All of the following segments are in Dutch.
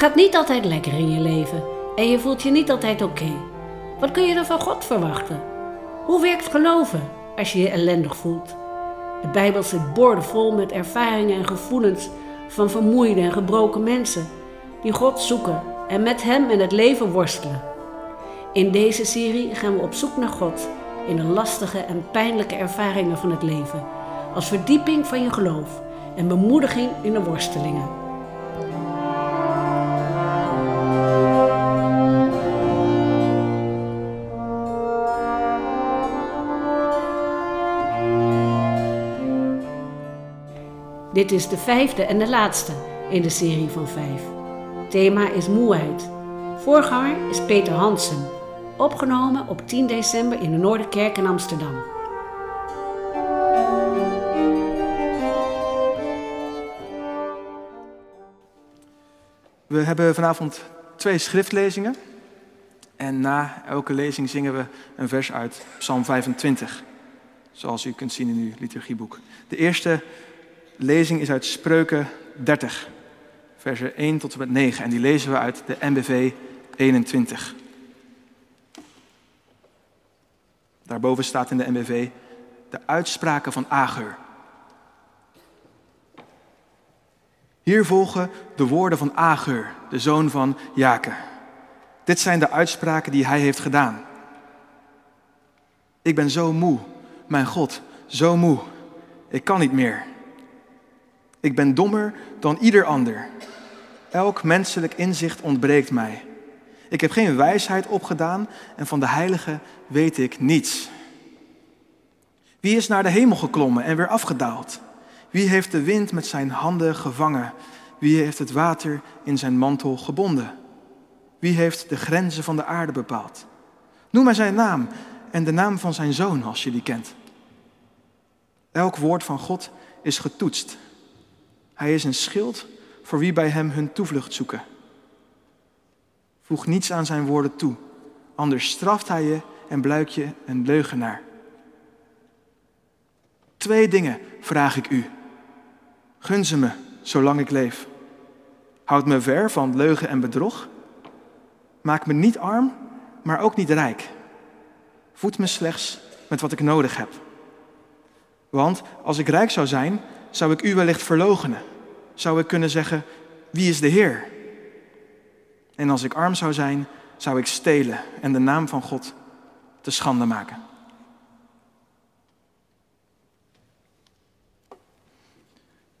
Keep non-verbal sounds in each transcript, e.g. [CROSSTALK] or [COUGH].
gaat niet altijd lekker in je leven en je voelt je niet altijd oké. Wat kun je dan van God verwachten? Hoe werkt geloven als je je ellendig voelt? De Bijbel zit boordevol met ervaringen en gevoelens van vermoeide en gebroken mensen die God zoeken en met Hem in het leven worstelen. In deze serie gaan we op zoek naar God in de lastige en pijnlijke ervaringen van het leven, als verdieping van je geloof en bemoediging in de worstelingen. Dit is de vijfde en de laatste in de serie van vijf. Thema is moeheid. Voorganger is Peter Hansen, opgenomen op 10 december in de Noorderkerk in Amsterdam. We hebben vanavond twee schriftlezingen. En na elke lezing zingen we een vers uit Psalm 25. Zoals u kunt zien in uw liturgieboek. De eerste lezing is uit Spreuken 30, versen 1 tot en met 9. En die lezen we uit de NBV 21. Daarboven staat in de NBV de uitspraken van Agur. Hier volgen de woorden van Agur, de zoon van Jake. Dit zijn de uitspraken die hij heeft gedaan. Ik ben zo moe, mijn God, zo moe. Ik kan niet meer. Ik ben dommer dan ieder ander. Elk menselijk inzicht ontbreekt mij. Ik heb geen wijsheid opgedaan en van de heilige weet ik niets. Wie is naar de hemel geklommen en weer afgedaald? Wie heeft de wind met zijn handen gevangen? Wie heeft het water in zijn mantel gebonden? Wie heeft de grenzen van de aarde bepaald? Noem mij zijn naam en de naam van zijn zoon als je die kent. Elk woord van God is getoetst. Hij is een schild voor wie bij hem hun toevlucht zoeken. Voeg niets aan zijn woorden toe, anders straft hij je en bluik je een leugenaar. Twee dingen vraag ik u. Gun ze me zolang ik leef. Houd me ver van leugen en bedrog. Maak me niet arm, maar ook niet rijk. Voed me slechts met wat ik nodig heb. Want als ik rijk zou zijn, zou ik u wellicht verloochenen. Zou ik kunnen zeggen, wie is de Heer? En als ik arm zou zijn, zou ik stelen en de naam van God te schande maken.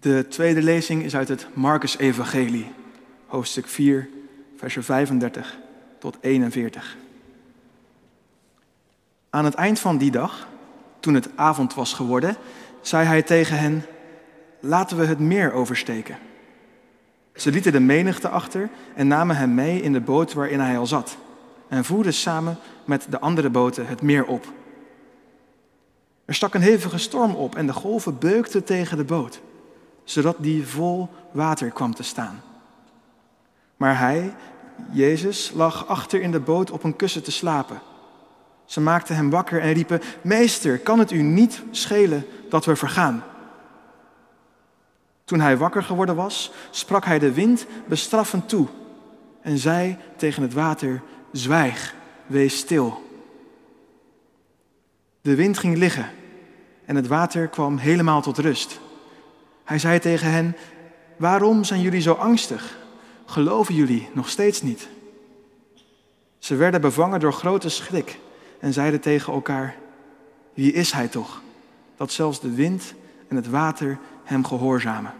De tweede lezing is uit het Marcus-evangelie, hoofdstuk 4, versen 35 tot 41. Aan het eind van die dag, toen het avond was geworden, zei hij tegen hen: Laten we het meer oversteken. Ze lieten de menigte achter en namen hem mee in de boot waarin hij al zat, en voerden samen met de andere boten het meer op. Er stak een hevige storm op en de golven beukten tegen de boot zodat die vol water kwam te staan. Maar hij, Jezus, lag achter in de boot op een kussen te slapen. Ze maakten hem wakker en riepen: Meester, kan het u niet schelen dat we vergaan? Toen hij wakker geworden was, sprak hij de wind bestraffend toe en zei tegen het water: Zwijg, wees stil. De wind ging liggen en het water kwam helemaal tot rust. Hij zei tegen hen, waarom zijn jullie zo angstig? Geloven jullie nog steeds niet? Ze werden bevangen door grote schrik en zeiden tegen elkaar, wie is hij toch, dat zelfs de wind en het water hem gehoorzamen?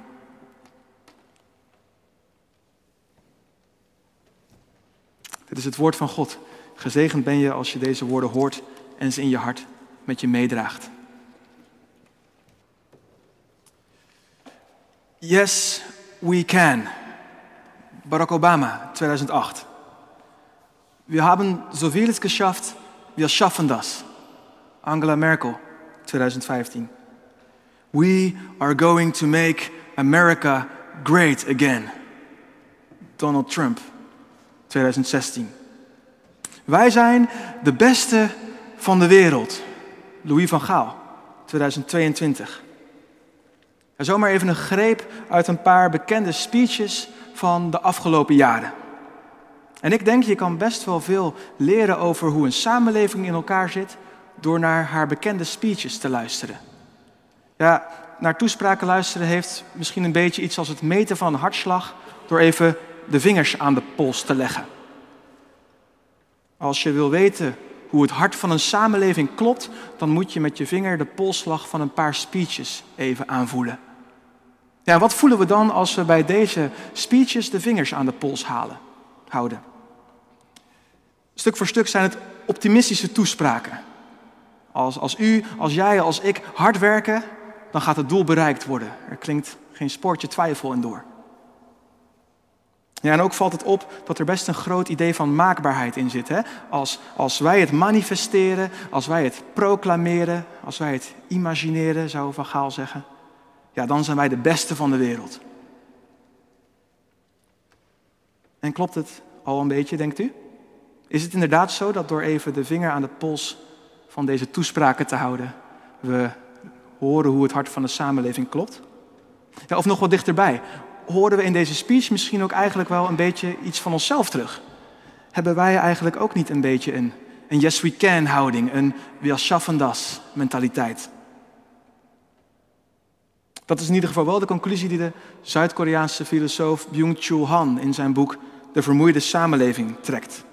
Dit is het woord van God. Gezegend ben je als je deze woorden hoort en ze in je hart met je meedraagt. Yes, we can. Barack Obama, 2008. Wir haben so vieles geschafft, wir schaffen das. Angela Merkel, 2015. We are going to make America great again. Donald Trump, 2016. Wij zijn de beste van de wereld. Louis van Gaal, 2022. En zomaar even een greep uit een paar bekende speeches van de afgelopen jaren. En ik denk, je kan best wel veel leren over hoe een samenleving in elkaar zit door naar haar bekende speeches te luisteren. Ja, naar toespraken luisteren heeft misschien een beetje iets als het meten van een hartslag door even de vingers aan de pols te leggen. Als je wil weten hoe het hart van een samenleving klopt, dan moet je met je vinger de polsslag van een paar speeches even aanvoelen. Ja, wat voelen we dan als we bij deze speeches de vingers aan de pols halen, houden? Stuk voor stuk zijn het optimistische toespraken. Als, als u, als jij, als ik hard werken, dan gaat het doel bereikt worden. Er klinkt geen spoortje twijfel in door. Ja, en ook valt het op dat er best een groot idee van maakbaarheid in zit. Hè? Als, als wij het manifesteren, als wij het proclameren, als wij het imagineren, zou Van Gaal zeggen, ja, dan zijn wij de beste van de wereld. En klopt het al een beetje, denkt u? Is het inderdaad zo dat door even de vinger aan de pols van deze toespraken te houden, we horen hoe het hart van de samenleving klopt? Of nog wat dichterbij, horen we in deze speech misschien ook eigenlijk wel een beetje iets van onszelf terug? Hebben wij eigenlijk ook niet een beetje een, een yes we can houding, een wir schaffen das mentaliteit? Dat is in ieder geval wel de conclusie die de Zuid-Koreaanse filosoof Byung-Chul Han in zijn boek De Vermoeide Samenleving trekt.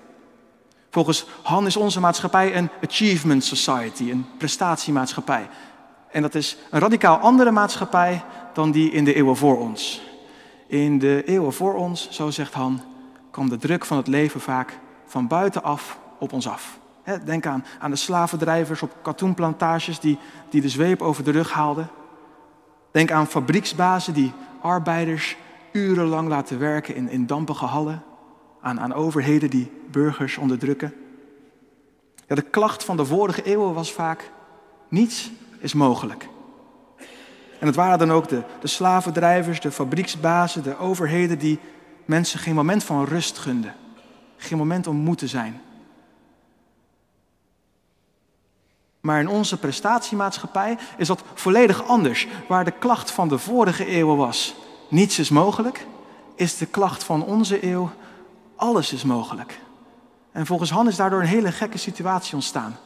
Volgens Han is onze maatschappij een achievement society, een prestatiemaatschappij. En dat is een radicaal andere maatschappij dan die in de eeuwen voor ons. In de eeuwen voor ons, zo zegt Han, kwam de druk van het leven vaak van buitenaf op ons af. Denk aan, aan de slavendrijvers op katoenplantages die, die de zweep over de rug haalden. Denk aan fabrieksbazen die arbeiders urenlang laten werken in, in dampige hallen. Aan, aan overheden die burgers onderdrukken. Ja, de klacht van de vorige eeuwen was vaak: niets is mogelijk. En het waren dan ook de, de slavendrijvers, de fabrieksbazen, de overheden die mensen geen moment van rust gunden. Geen moment om moe te zijn. Maar in onze prestatiemaatschappij is dat volledig anders. Waar de klacht van de vorige eeuwen was, niets is mogelijk, is de klacht van onze eeuw, alles is mogelijk. En volgens Han is daardoor een hele gekke situatie ontstaan.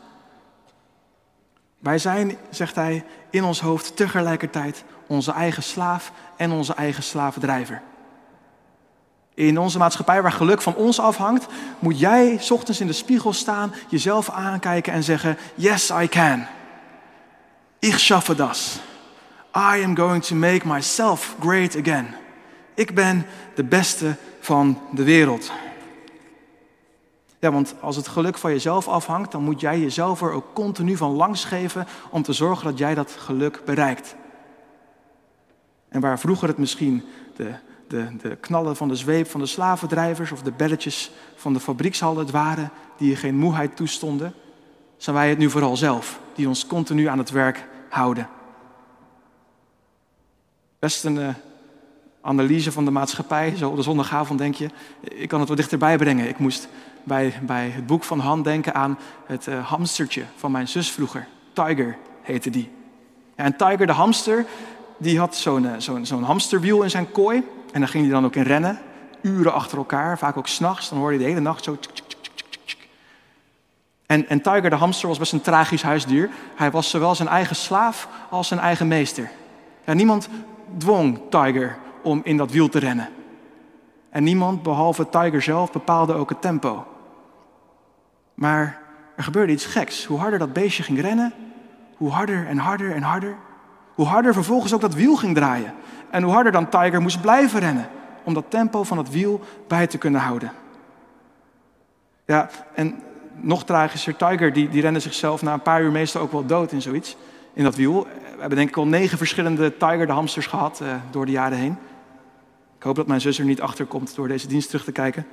Wij zijn, zegt hij, in ons hoofd tegelijkertijd onze eigen slaaf en onze eigen slavendrijver. In onze maatschappij waar geluk van ons afhangt, moet jij ochtends in de spiegel staan, jezelf aankijken en zeggen: Yes, I can. Ich schaffe das. I am going to make myself great again. Ik ben de beste van de wereld. Ja, want als het geluk van jezelf afhangt, dan moet jij jezelf er ook continu van langs geven om te zorgen dat jij dat geluk bereikt. En waar vroeger het misschien de, de, de knallen van de zweep van de slavendrijvers of de belletjes van de fabriekshallen waren die je geen moeheid toestonden, zijn wij het nu vooral zelf, die ons continu aan het werk houden. Best een uh, analyse van de maatschappij, zo op de zondagavond denk je, ik kan het wat dichterbij brengen. Ik moest bij, bij het boek van Han denken aan het uh, hamstertje van mijn zus vroeger. Tiger heette die. En Tiger de hamster, die had zo'n uh, zo'n zo'n hamsterwiel in zijn kooi. En daar ging hij dan ook in rennen, uren achter elkaar, vaak ook s'nachts. Dan hoorde hij de hele nacht zo... En, en Tiger de hamster was best een tragisch huisdier. Hij was zowel zijn eigen slaaf als zijn eigen meester. Ja, niemand dwong Tiger om in dat wiel te rennen. En niemand, behalve Tiger zelf, bepaalde ook het tempo. Maar er gebeurde iets geks. Hoe harder dat beestje ging rennen, hoe harder en harder en harder. Hoe harder vervolgens ook dat wiel ging draaien. En hoe harder dan Tiger moest blijven rennen. Om dat tempo van het wiel bij te kunnen houden. Ja, en nog tragischer, Tiger die, die rende zichzelf na een paar uur meestal ook wel dood in zoiets. In dat wiel. We hebben denk ik al negen verschillende Tiger de hamsters gehad uh, door de jaren heen. Ik hoop dat mijn zus er niet achter komt door deze dienst terug te kijken.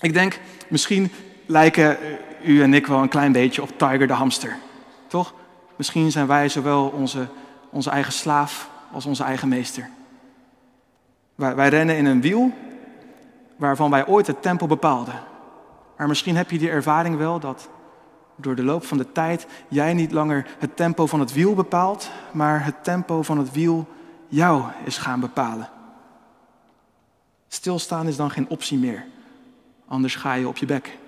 Ik denk, misschien lijken u en ik wel een klein beetje op Tiger de hamster. Toch? Misschien zijn wij zowel onze, onze eigen slaaf als onze eigen meester. Wij, wij rennen in een wiel waarvan wij ooit het tempo bepaalden. Maar misschien heb je die ervaring wel dat door de loop van de tijd jij niet langer het tempo van het wiel bepaalt, maar het tempo van het wiel jou is gaan bepalen. Stilstaan is dan geen optie meer, anders ga je op je bek.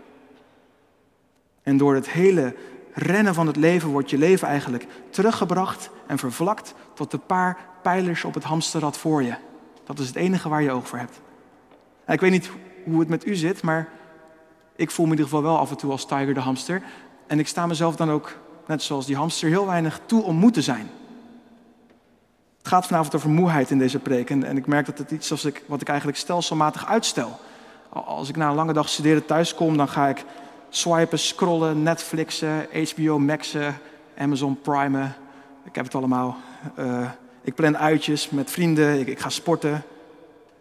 En door het hele rennen van het leven wordt je leven eigenlijk teruggebracht en vervlakt tot de paar pijlers op het hamsterrad voor je. Dat is het enige waar je oog voor hebt. ik weet niet hoe het met u zit, maar ik voel me in ieder geval wel af en toe als Tiger de hamster. En ik sta mezelf dan ook, net zoals die hamster, heel weinig toe om moe te zijn. Het gaat vanavond over moeheid in deze preek. En, en ik merk dat het iets is wat ik eigenlijk stelselmatig uitstel. Als ik na een lange dag studeren thuis kom, dan ga ik swipen, scrollen, Netflixen, HBO Maxen, Amazon Primen. Ik heb het allemaal. Uh, ik plan uitjes met vrienden, ik, ik ga sporten.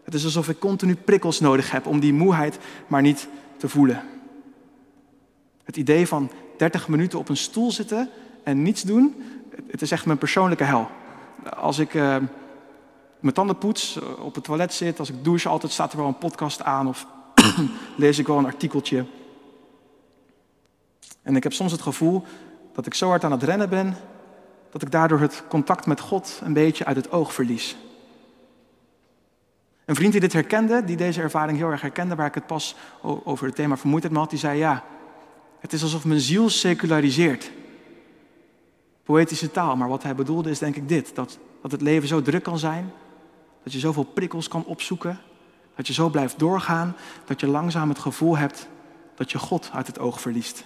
Het is alsof ik continu prikkels nodig heb om die moeheid maar niet te voelen. Het idee van 30 minuten op een stoel zitten en niets doen, het is echt mijn persoonlijke hel. Als ik uh, mijn tanden poets, eh, op het toilet zit, als ik douche, altijd staat er wel een podcast aan of [CLEARS THROAT] lees ik wel een artikeltje. En ik heb soms het gevoel dat ik zo hard aan het rennen ben, dat ik daardoor het contact met God een beetje uit het oog verlies. Een vriend die dit herkende, die deze ervaring heel erg herkende, waar ik het pas over het thema vermoeidheid had, die zei ja, het is alsof mijn ziel seculariseert. Poëtische taal, maar wat hij bedoelde is denk ik dit, dat, dat het leven zo druk kan zijn, dat je zoveel prikkels kan opzoeken, dat je zo blijft doorgaan, dat je langzaam het gevoel hebt dat je God uit het oog verliest.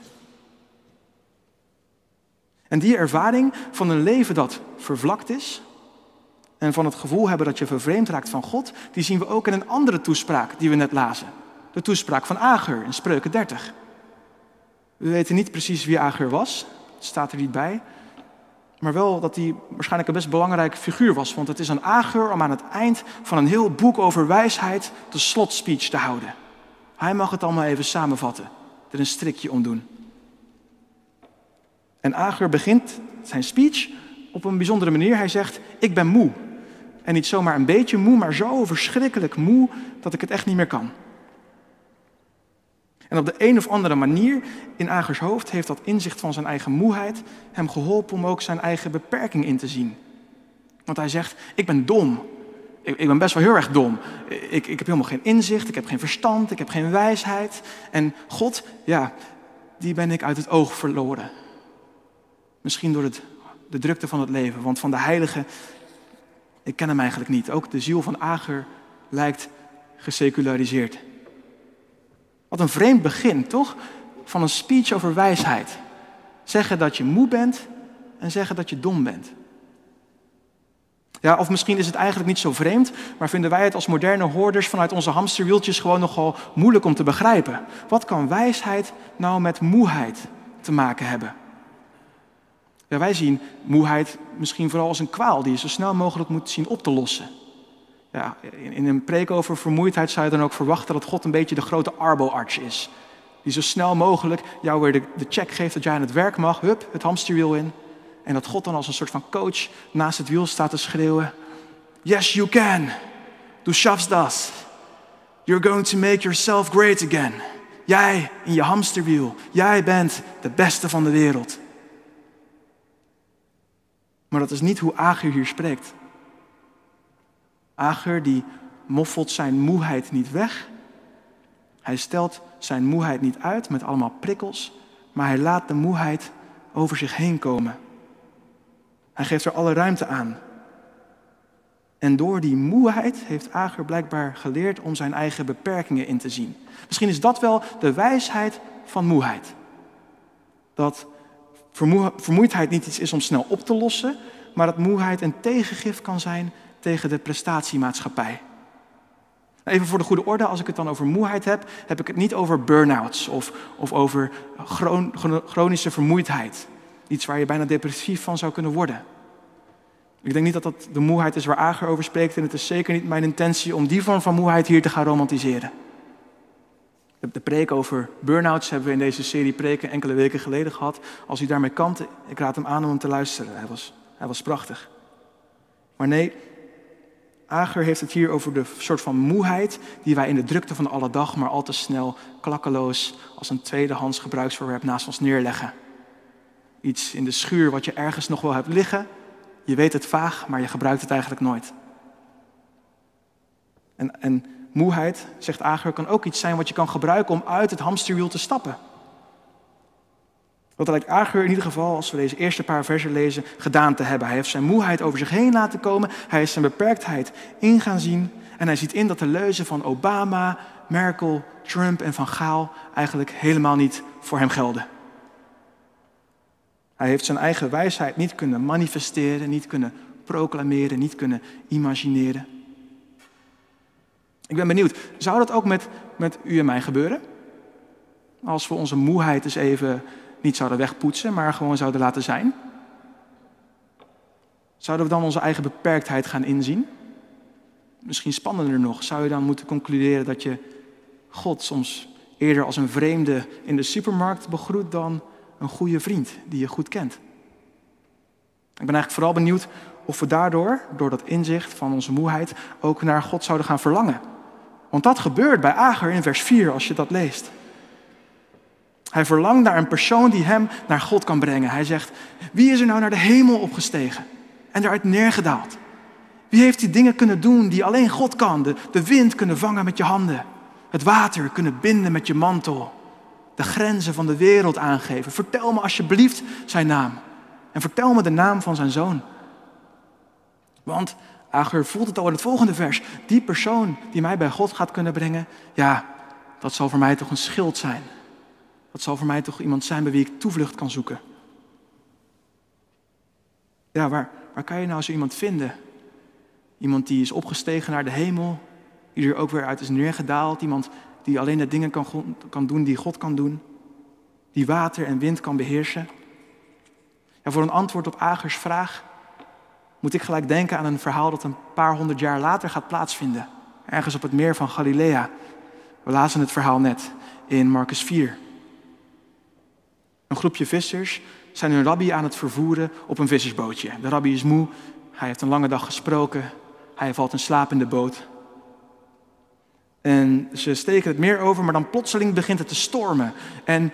En die ervaring van een leven dat vervlakt is en van het gevoel hebben dat je vervreemd raakt van God, die zien we ook in een andere toespraak die we net lazen. De toespraak van Ager in Spreuken 30. We weten niet precies wie Ager was, het staat er niet bij. Maar wel dat hij waarschijnlijk een best belangrijke figuur was. Want het is een Ager om aan het eind van een heel boek over wijsheid de slotspeech te houden. Hij mag het allemaal even samenvatten, er een strikje om doen. En Ager begint zijn speech op een bijzondere manier. Hij zegt, ik ben moe. En niet zomaar een beetje moe, maar zo verschrikkelijk moe dat ik het echt niet meer kan. En op de een of andere manier in Agers hoofd heeft dat inzicht van zijn eigen moeheid hem geholpen om ook zijn eigen beperking in te zien. Want hij zegt, ik ben dom. Ik, ik ben best wel heel erg dom. Ik, ik heb helemaal geen inzicht, ik heb geen verstand, ik heb geen wijsheid. En God, ja, die ben ik uit het oog verloren. Misschien door het, de drukte van het leven. Want van de heilige, ik ken hem eigenlijk niet. Ook de ziel van Ager lijkt geseculariseerd. Wat een vreemd begin, toch? Van een speech over wijsheid. Zeggen dat je moe bent en zeggen dat je dom bent. Ja, of misschien is het eigenlijk niet zo vreemd, maar vinden wij het als moderne hoorders vanuit onze hamsterwieltjes gewoon nogal moeilijk om te begrijpen. Wat kan wijsheid nou met moeheid te maken hebben? Ja, wij zien moeheid misschien vooral als een kwaal die je zo snel mogelijk moet zien op te lossen. Ja, in een preek over vermoeidheid zou je dan ook verwachten dat God een beetje de grote arbo-arts is. Die zo snel mogelijk jou weer de, check geeft dat jij aan het werk mag, hup, het hamsterwiel in. En dat God dan als een soort van coach naast het wiel staat te schreeuwen. Yes, you can. Du schaffst das. You're going to make yourself great again. Jij in je hamsterwiel. Jij bent de beste van de wereld. Maar dat is niet hoe Ager hier spreekt. Ager die moffelt zijn moeheid niet weg. Hij stelt zijn moeheid niet uit met allemaal prikkels, maar hij laat de moeheid over zich heen komen. Hij geeft er alle ruimte aan. En door die moeheid heeft Ager blijkbaar geleerd om zijn eigen beperkingen in te zien. Misschien is dat wel de wijsheid van moeheid. Dat vermoeidheid niet iets is om snel op te lossen, maar dat moeheid een tegengif kan zijn tegen de prestatiemaatschappij. Even voor de goede orde, als ik het dan over moeheid heb, heb ik het niet over burn-outs of, of over chronische vermoeidheid. Iets waar je bijna depressief van zou kunnen worden. Ik denk niet dat dat de moeheid is waar Ager over spreekt en het is zeker niet mijn intentie om die vorm van moeheid hier te gaan romantiseren. De preek over burn-outs hebben we in deze serie preken enkele weken geleden gehad. Als u daarmee kan, ik raad hem aan om hem te luisteren. Hij was, hij was prachtig. Maar nee, Ager heeft het hier over de soort van moeheid die wij in de drukte van alle dag maar al te snel klakkeloos als een tweedehands gebruiksvoorwerp naast ons neerleggen. Iets in de schuur wat je ergens nog wel hebt liggen. Je weet het vaag, maar je gebruikt het eigenlijk nooit. En, en moeheid, zegt Ager, kan ook iets zijn wat je kan gebruiken om uit het hamsterwiel te stappen. Dat lijkt Ager in ieder geval, als we deze eerste paar versen lezen, gedaan te hebben. Hij heeft zijn moeheid over zich heen laten komen. Hij is zijn beperktheid in gaan zien. En hij ziet in dat de leuzen van Obama, Merkel, Trump en Van Gaal eigenlijk helemaal niet voor hem gelden. Hij heeft zijn eigen wijsheid niet kunnen manifesteren, niet kunnen proclameren, niet kunnen imagineren. Ik ben benieuwd, zou dat ook met, met u en mij gebeuren? Als we onze moeheid eens even niet zouden wegpoetsen, maar gewoon zouden laten zijn? Zouden we dan onze eigen beperktheid gaan inzien? Misschien spannender nog, zou je dan moeten concluderen dat je God soms eerder als een vreemde in de supermarkt begroet dan een goede vriend die je goed kent? Ik ben eigenlijk vooral benieuwd of we daardoor, door dat inzicht van onze moeheid, ook naar God zouden gaan verlangen. Want dat gebeurt bij Ager in vers 4 als je dat leest. Hij verlangt naar een persoon die hem naar God kan brengen. Hij zegt, wie is er nou naar de hemel opgestegen en daaruit neergedaald? Wie heeft die dingen kunnen doen die alleen God kan? De, de wind kunnen vangen met je handen. Het water kunnen binden met je mantel. De grenzen van de wereld aangeven. Vertel me alsjeblieft zijn naam. En vertel me de naam van zijn zoon. Want Ager voelt het al in het volgende vers. Die persoon die mij bij God gaat kunnen brengen, ja, dat zal voor mij toch een schild zijn. Dat zal voor mij toch iemand zijn bij wie ik toevlucht kan zoeken. Ja, waar, waar kan je nou zo iemand vinden? Iemand die is opgestegen naar de hemel, die er ook weer uit is neergedaald. Iemand die alleen de dingen kan, kan doen die God kan doen. Die water en wind kan beheersen. Ja, voor een antwoord op Agers vraag moet ik gelijk denken aan een verhaal dat een paar honderd jaar later gaat plaatsvinden. Ergens op het meer van Galilea. We lazen het verhaal net in Marcus 4. Een groepje vissers zijn hun rabbi aan het vervoeren op een vissersbootje. De rabbi is moe, hij heeft een lange dag gesproken, hij valt in slaap in de boot. En ze steken het meer over, maar dan plotseling begint het te stormen. En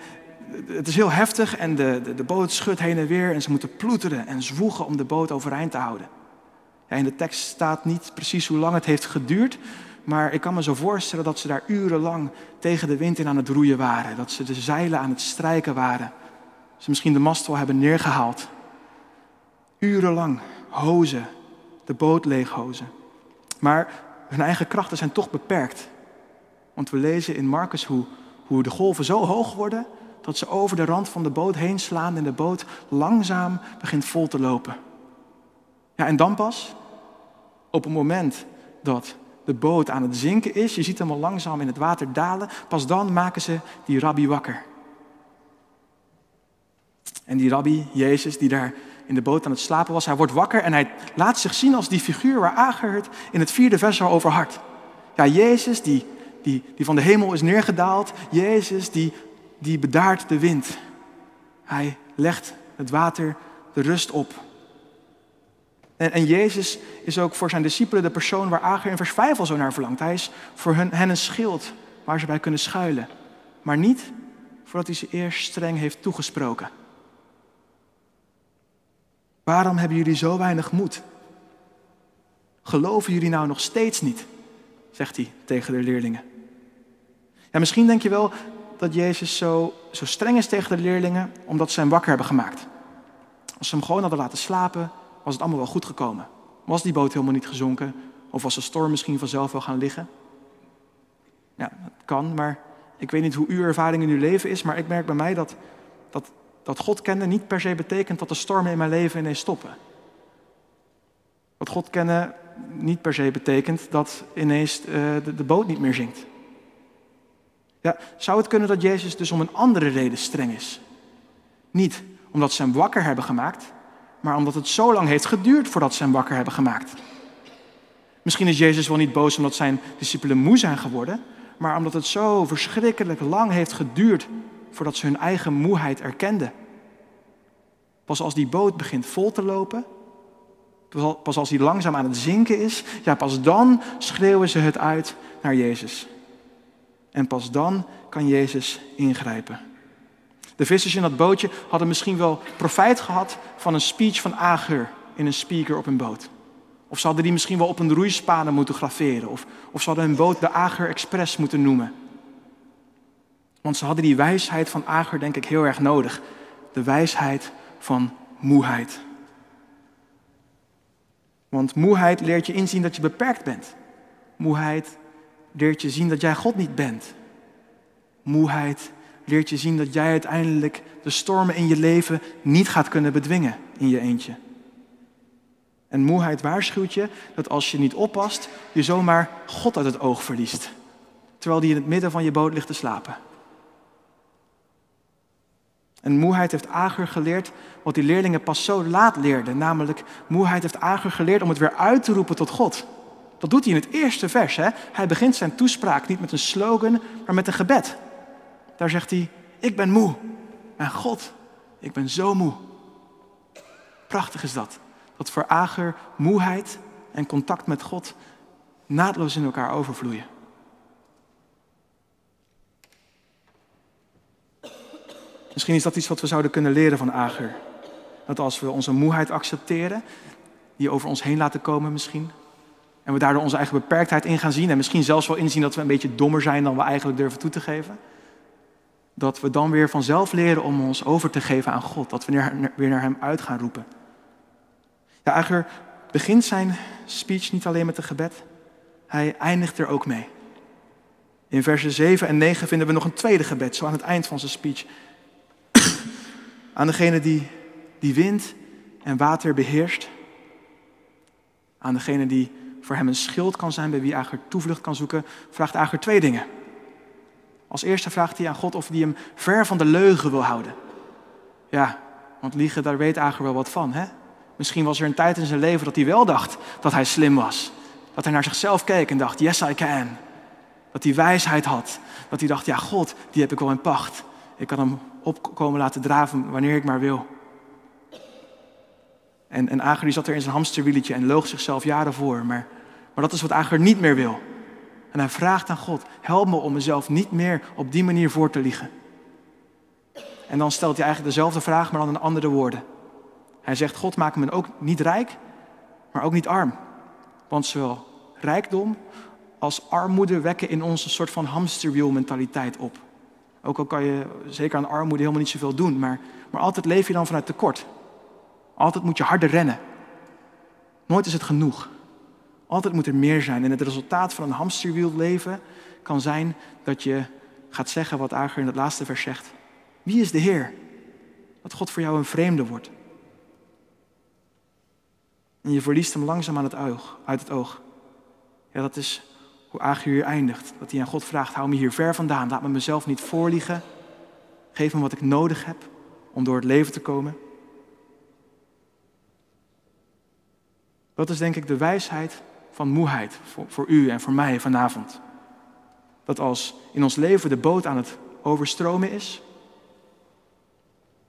het is heel heftig en de, de, boot schudt heen en weer en ze moeten ploeteren en zwoegen om de boot overeind te houden. Ja, in de tekst staat niet precies hoe lang het heeft geduurd, maar ik kan me zo voorstellen dat ze daar urenlang tegen de wind in aan het roeien waren. Dat ze de zeilen aan het strijken waren. Ze misschien de mast wel hebben neergehaald. Urenlang hozen, de boot leeghozen. Maar hun eigen krachten zijn toch beperkt. Want we lezen in Marcus hoe, hoe de golven zo hoog worden dat ze over de rand van de boot heen slaan en de boot langzaam begint vol te lopen. Ja, en dan pas, op het moment dat de boot aan het zinken is, je ziet hem al langzaam in het water dalen, pas dan maken ze die rabbi wakker. En die rabbi, Jezus, die daar in de boot aan het slapen was, hij wordt wakker en hij laat zich zien als die figuur waar Ager het in het vierde vers over had. Ja, Jezus die, die, die van de hemel is neergedaald, Jezus die die bedaart de wind. Hij legt het water de rust op. En, en, Jezus is ook voor zijn discipelen de persoon waar Ager in vers 5 al zo naar verlangt. Hij is voor hen, hen een schild waar ze bij kunnen schuilen. Maar niet voordat hij ze eerst streng heeft toegesproken. Waarom hebben jullie zo weinig moed? Geloven jullie nou nog steeds niet? zegt hij tegen de leerlingen. Ja, misschien denk je wel, dat Jezus zo, zo streng is tegen de leerlingen omdat ze hem wakker hebben gemaakt. Als ze hem gewoon hadden laten slapen, was het allemaal wel goed gekomen. Was die boot helemaal niet gezonken? Of was de storm misschien vanzelf wel gaan liggen? Ja, dat kan, maar ik weet niet hoe uw ervaring in uw leven is, maar ik merk bij mij dat, dat, God kennen niet per se betekent dat de stormen in mijn leven ineens stoppen. Dat God kennen niet per se betekent dat ineens de, de boot niet meer zinkt. Ja, zou het kunnen dat Jezus dus om een andere reden streng is? Niet omdat ze hem wakker hebben gemaakt, maar omdat het zo lang heeft geduurd voordat ze hem wakker hebben gemaakt. Misschien is Jezus wel niet boos omdat zijn discipelen moe zijn geworden, maar omdat het zo verschrikkelijk lang heeft geduurd voordat ze hun eigen moeheid erkenden. Pas als die boot begint vol te lopen, pas als die langzaam aan het zinken is, ja, pas dan schreeuwen ze het uit naar Jezus. En pas dan kan Jezus ingrijpen. De vissers in dat bootje hadden misschien wel profijt gehad van een speech van Ager in een speaker op hun boot. Of ze hadden die misschien wel op een roeispade moeten graveren. Of, of ze hadden hun boot de Ager Express moeten noemen. Want ze hadden die wijsheid van Ager denk ik heel erg nodig. De wijsheid van moeheid. Want moeheid leert je inzien dat je beperkt bent. Moeheid leert je zien dat jij God niet bent. Moeheid leert je zien dat jij uiteindelijk de stormen in je leven niet gaat kunnen bedwingen in je eentje. En moeheid waarschuwt je dat als je niet oppast, je zomaar God uit het oog verliest. Terwijl die in het midden van je boot ligt te slapen. En moeheid heeft Ager geleerd wat die leerlingen pas zo laat leerden. Namelijk, moeheid heeft Ager geleerd om het weer uit te roepen tot God. Dat doet hij in het eerste vers. Hè? Hij begint zijn toespraak niet met een slogan, maar met een gebed. Daar zegt hij, ik ben moe. En God, ik ben zo moe. Prachtig is dat. Dat voor Ager moeheid en contact met God naadloos in elkaar overvloeien. Misschien is dat iets wat we zouden kunnen leren van Ager. Dat als we onze moeheid accepteren, die over ons heen laten komen misschien, en we daardoor onze eigen beperktheid in gaan zien en misschien zelfs wel inzien dat we een beetje dommer zijn dan we eigenlijk durven toe te geven, dat we dan weer vanzelf leren om ons over te geven aan God, dat we weer naar Hem uit gaan roepen. Ja, Ager begint zijn speech niet alleen met een gebed, hij eindigt er ook mee. In versen 7 en 9 vinden we nog een tweede gebed, zo aan het eind van zijn speech aan degene die, die wind en water beheerst. Aan degene die voor hem een schild kan zijn, bij wie Ager toevlucht kan zoeken, vraagt Ager twee dingen. Als eerste vraagt hij aan God of hij hem ver van de leugen wil houden. Ja, want liegen, daar weet Ager wel wat van. Hè? Misschien was er een tijd in zijn leven dat hij wel dacht dat hij slim was. Dat hij naar zichzelf keek en dacht, yes I can. Dat hij wijsheid had. Dat hij dacht, ja God, die heb ik wel in pacht. Ik kan hem opkomen laten draven wanneer ik maar wil. En, en Ager die zat er in zijn hamsterwieletje en loog zichzelf jaren voor. Maar, maar dat is wat Ager niet meer wil. En hij vraagt aan God, help me om mezelf niet meer op die manier voor te liegen. En dan stelt hij eigenlijk dezelfde vraag, maar dan in andere woorden. Hij zegt, God maak me ook niet rijk, maar ook niet arm. Want zowel rijkdom als armoede wekken in ons een soort van hamsterwielmentaliteit op. Ook al kan je zeker aan armoede helemaal niet zoveel doen, maar, maar altijd leef je dan vanuit tekort. Altijd moet je harder rennen. Nooit is het genoeg. Altijd moet er meer zijn. En het resultaat van een hamsterwiel leven kan zijn dat je gaat zeggen wat Ager in het laatste vers zegt. Wie is de Heer? Dat God voor jou een vreemde wordt. En je verliest hem langzaam aan het oog, uit het oog. Ja, dat is hoe Agur eindigt. Dat hij aan God vraagt, hou me hier ver vandaan. Laat me mezelf niet voorliegen. Geef me wat ik nodig heb om door het leven te komen. Dat is denk ik de wijsheid van moeheid voor, voor u en voor mij vanavond. Dat als in ons leven de boot aan het overstromen is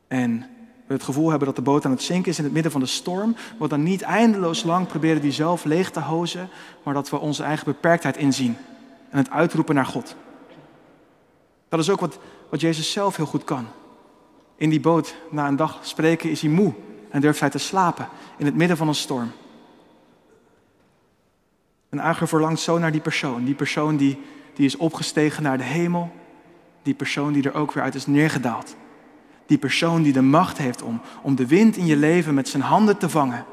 en we het gevoel hebben dat de boot aan het zinken is in het midden van de storm, we dan niet eindeloos lang proberen die zelf leeg te hozen, maar dat we onze eigen beperktheid inzien en het uitroepen naar God. Dat is ook wat, wat Jezus zelf heel goed kan. In die boot na een dag spreken is hij moe en durft hij te slapen in het midden van een storm. En Ager verlangt zo naar die persoon. Die persoon die, die is opgestegen naar de hemel. Die persoon die er ook weer uit is neergedaald. Die persoon die de macht heeft om, om de wind in je leven met zijn handen te vangen.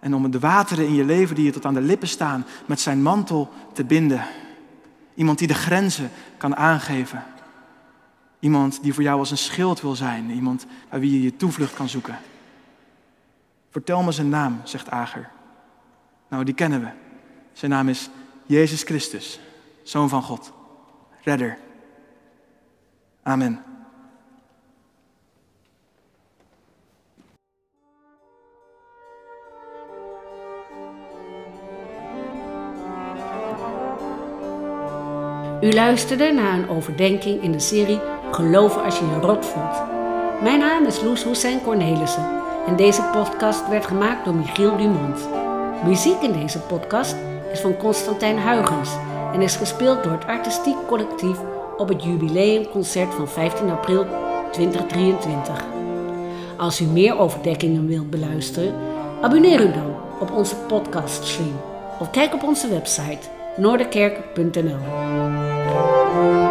En om de wateren in je leven die je tot aan de lippen staan met zijn mantel te binden. Iemand die de grenzen kan aangeven. Iemand die voor jou als een schild wil zijn. Iemand bij wie je je toevlucht kan zoeken. Vertel me zijn naam, zegt Ager. Nou, die kennen we. Zijn naam is Jezus Christus, Zoon van God, Redder. Amen. U luisterde naar een overdenking in de serie Geloven als je je rot voelt. Mijn naam is Loes Hussein Cornelissen en deze podcast werd gemaakt door Michiel Dumont. Muziek in deze podcast is van Constantijn Huygens en is gespeeld door het artistiek collectief op het jubileumconcert van 15 april 2023. Als u meer overdekkingen wilt beluisteren, abonneer u dan op onze podcaststream of kijk op onze website noorderkerk.nl. thank you